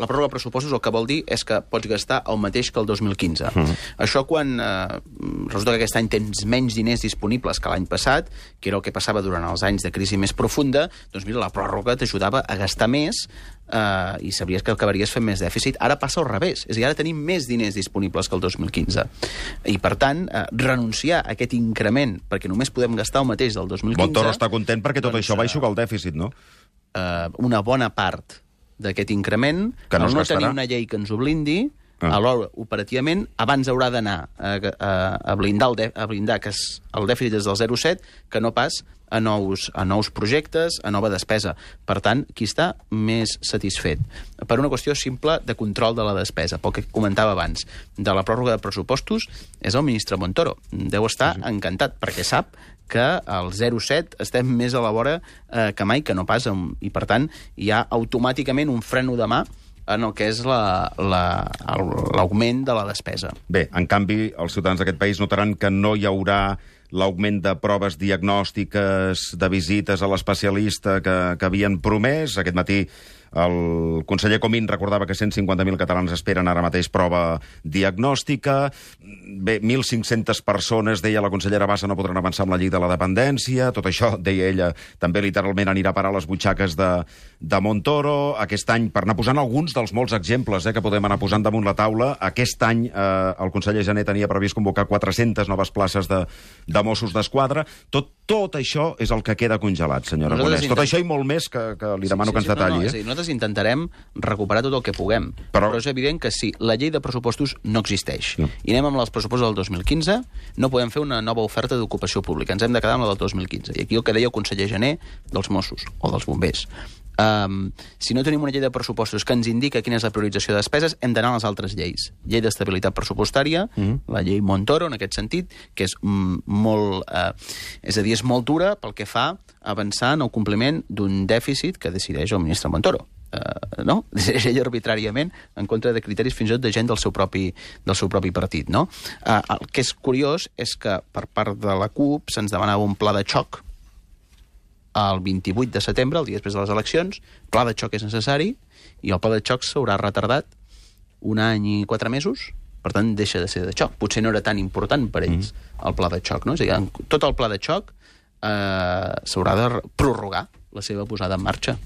la pròrroga de pressupostos el que vol dir és que pots gastar el mateix que el 2015. Mm. Això quan eh, resulta que aquest any tens menys diners disponibles que l'any passat, que era el que passava durant els anys de crisi més profunda, doncs mira, la pròrroga t'ajudava a gastar més eh, i sabries que acabaries fent més dèficit. Ara passa al revés, és a dir, ara tenim més diners disponibles que el 2015. I, per tant, eh, renunciar a aquest increment, perquè només podem gastar el mateix del 2015... Montoro està content perquè tot doncs, això va eh, aixugar el dèficit, no? eh, una bona part d'aquest increment, Que no no tenir una llei que ens ho blindi, Ah. alhora, operativament, abans haurà d'anar a, a, a, blindar el de, a blindar que es, el dèficit és del 0,7 que no pas a nous, a nous projectes, a nova despesa. Per tant, qui està més satisfet? Per una qüestió simple de control de la despesa, pel que comentava abans, de la pròrroga de pressupostos, és el ministre Montoro. Deu estar encantat, perquè sap que al 0,7 estem més a la vora eh, que mai, que no pas, i per tant hi ha automàticament un freno de mà en el que és la- la- l'augment de la despesa. Bé, en canvi, els ciutadans d'aquest país notaran que no hi haurà l'augment de proves diagnòstiques, de visites a l'especialista que, que havien promès. Aquest matí el conseller Comín recordava que 150.000 catalans esperen ara mateix prova diagnòstica. Bé, 1.500 persones, deia la consellera Bassa, no podran avançar amb la llei de la dependència. Tot això, deia ella, també literalment anirà a parar a les butxaques de, de Montoro. Aquest any, per anar posant alguns dels molts exemples eh, que podem anar posant damunt la taula, aquest any eh, el conseller Jané tenia previst convocar 400 noves places de, de Mossos d'Esquadra. Tot, tot això és el que queda congelat, senyora Aragonès. Tot això i molt més que, que li demano que ens No, no, detalli. és a eh? dir, nosaltres intentarem recuperar tot el que puguem. Però- Però, és evident que si la llei de pressupostos no existeix No. i anem amb els pressupostos del 2015, no podem fer una nova oferta d'ocupació pública. Ens hem de quedar amb la del 2015. I aquí el que deia el conseller Gené dels Mossos o dels bombers. Um, si no tenim una llei de pressupostos que ens indica quina és la priorització de despeses, hem d'anar a les altres lleis. Llei d'estabilitat pressupostària, mm. -hmm. la llei Montoro, en aquest sentit, que és molt... Eh, és a dir, és molt dura pel que fa a avançar en el compliment d'un dèficit que decideix el ministre Montoro. Uh, no? Decideix ell arbitràriament en contra de criteris fins i tot de gent del seu propi, del seu propi partit. No? Uh, el que és curiós és que per part de la CUP se'ns demanava un pla de xoc el 28 de setembre, el dia després de les eleccions, pla de xoc és necessari, i el pla de xoc s'haurà retardat un any i quatre mesos, per tant deixa de ser de xoc. Potser no era tan important per ells mm. el pla de xoc, no? És a dir, tot el pla de xoc eh, s'haurà de prorrogar la seva posada en marxa.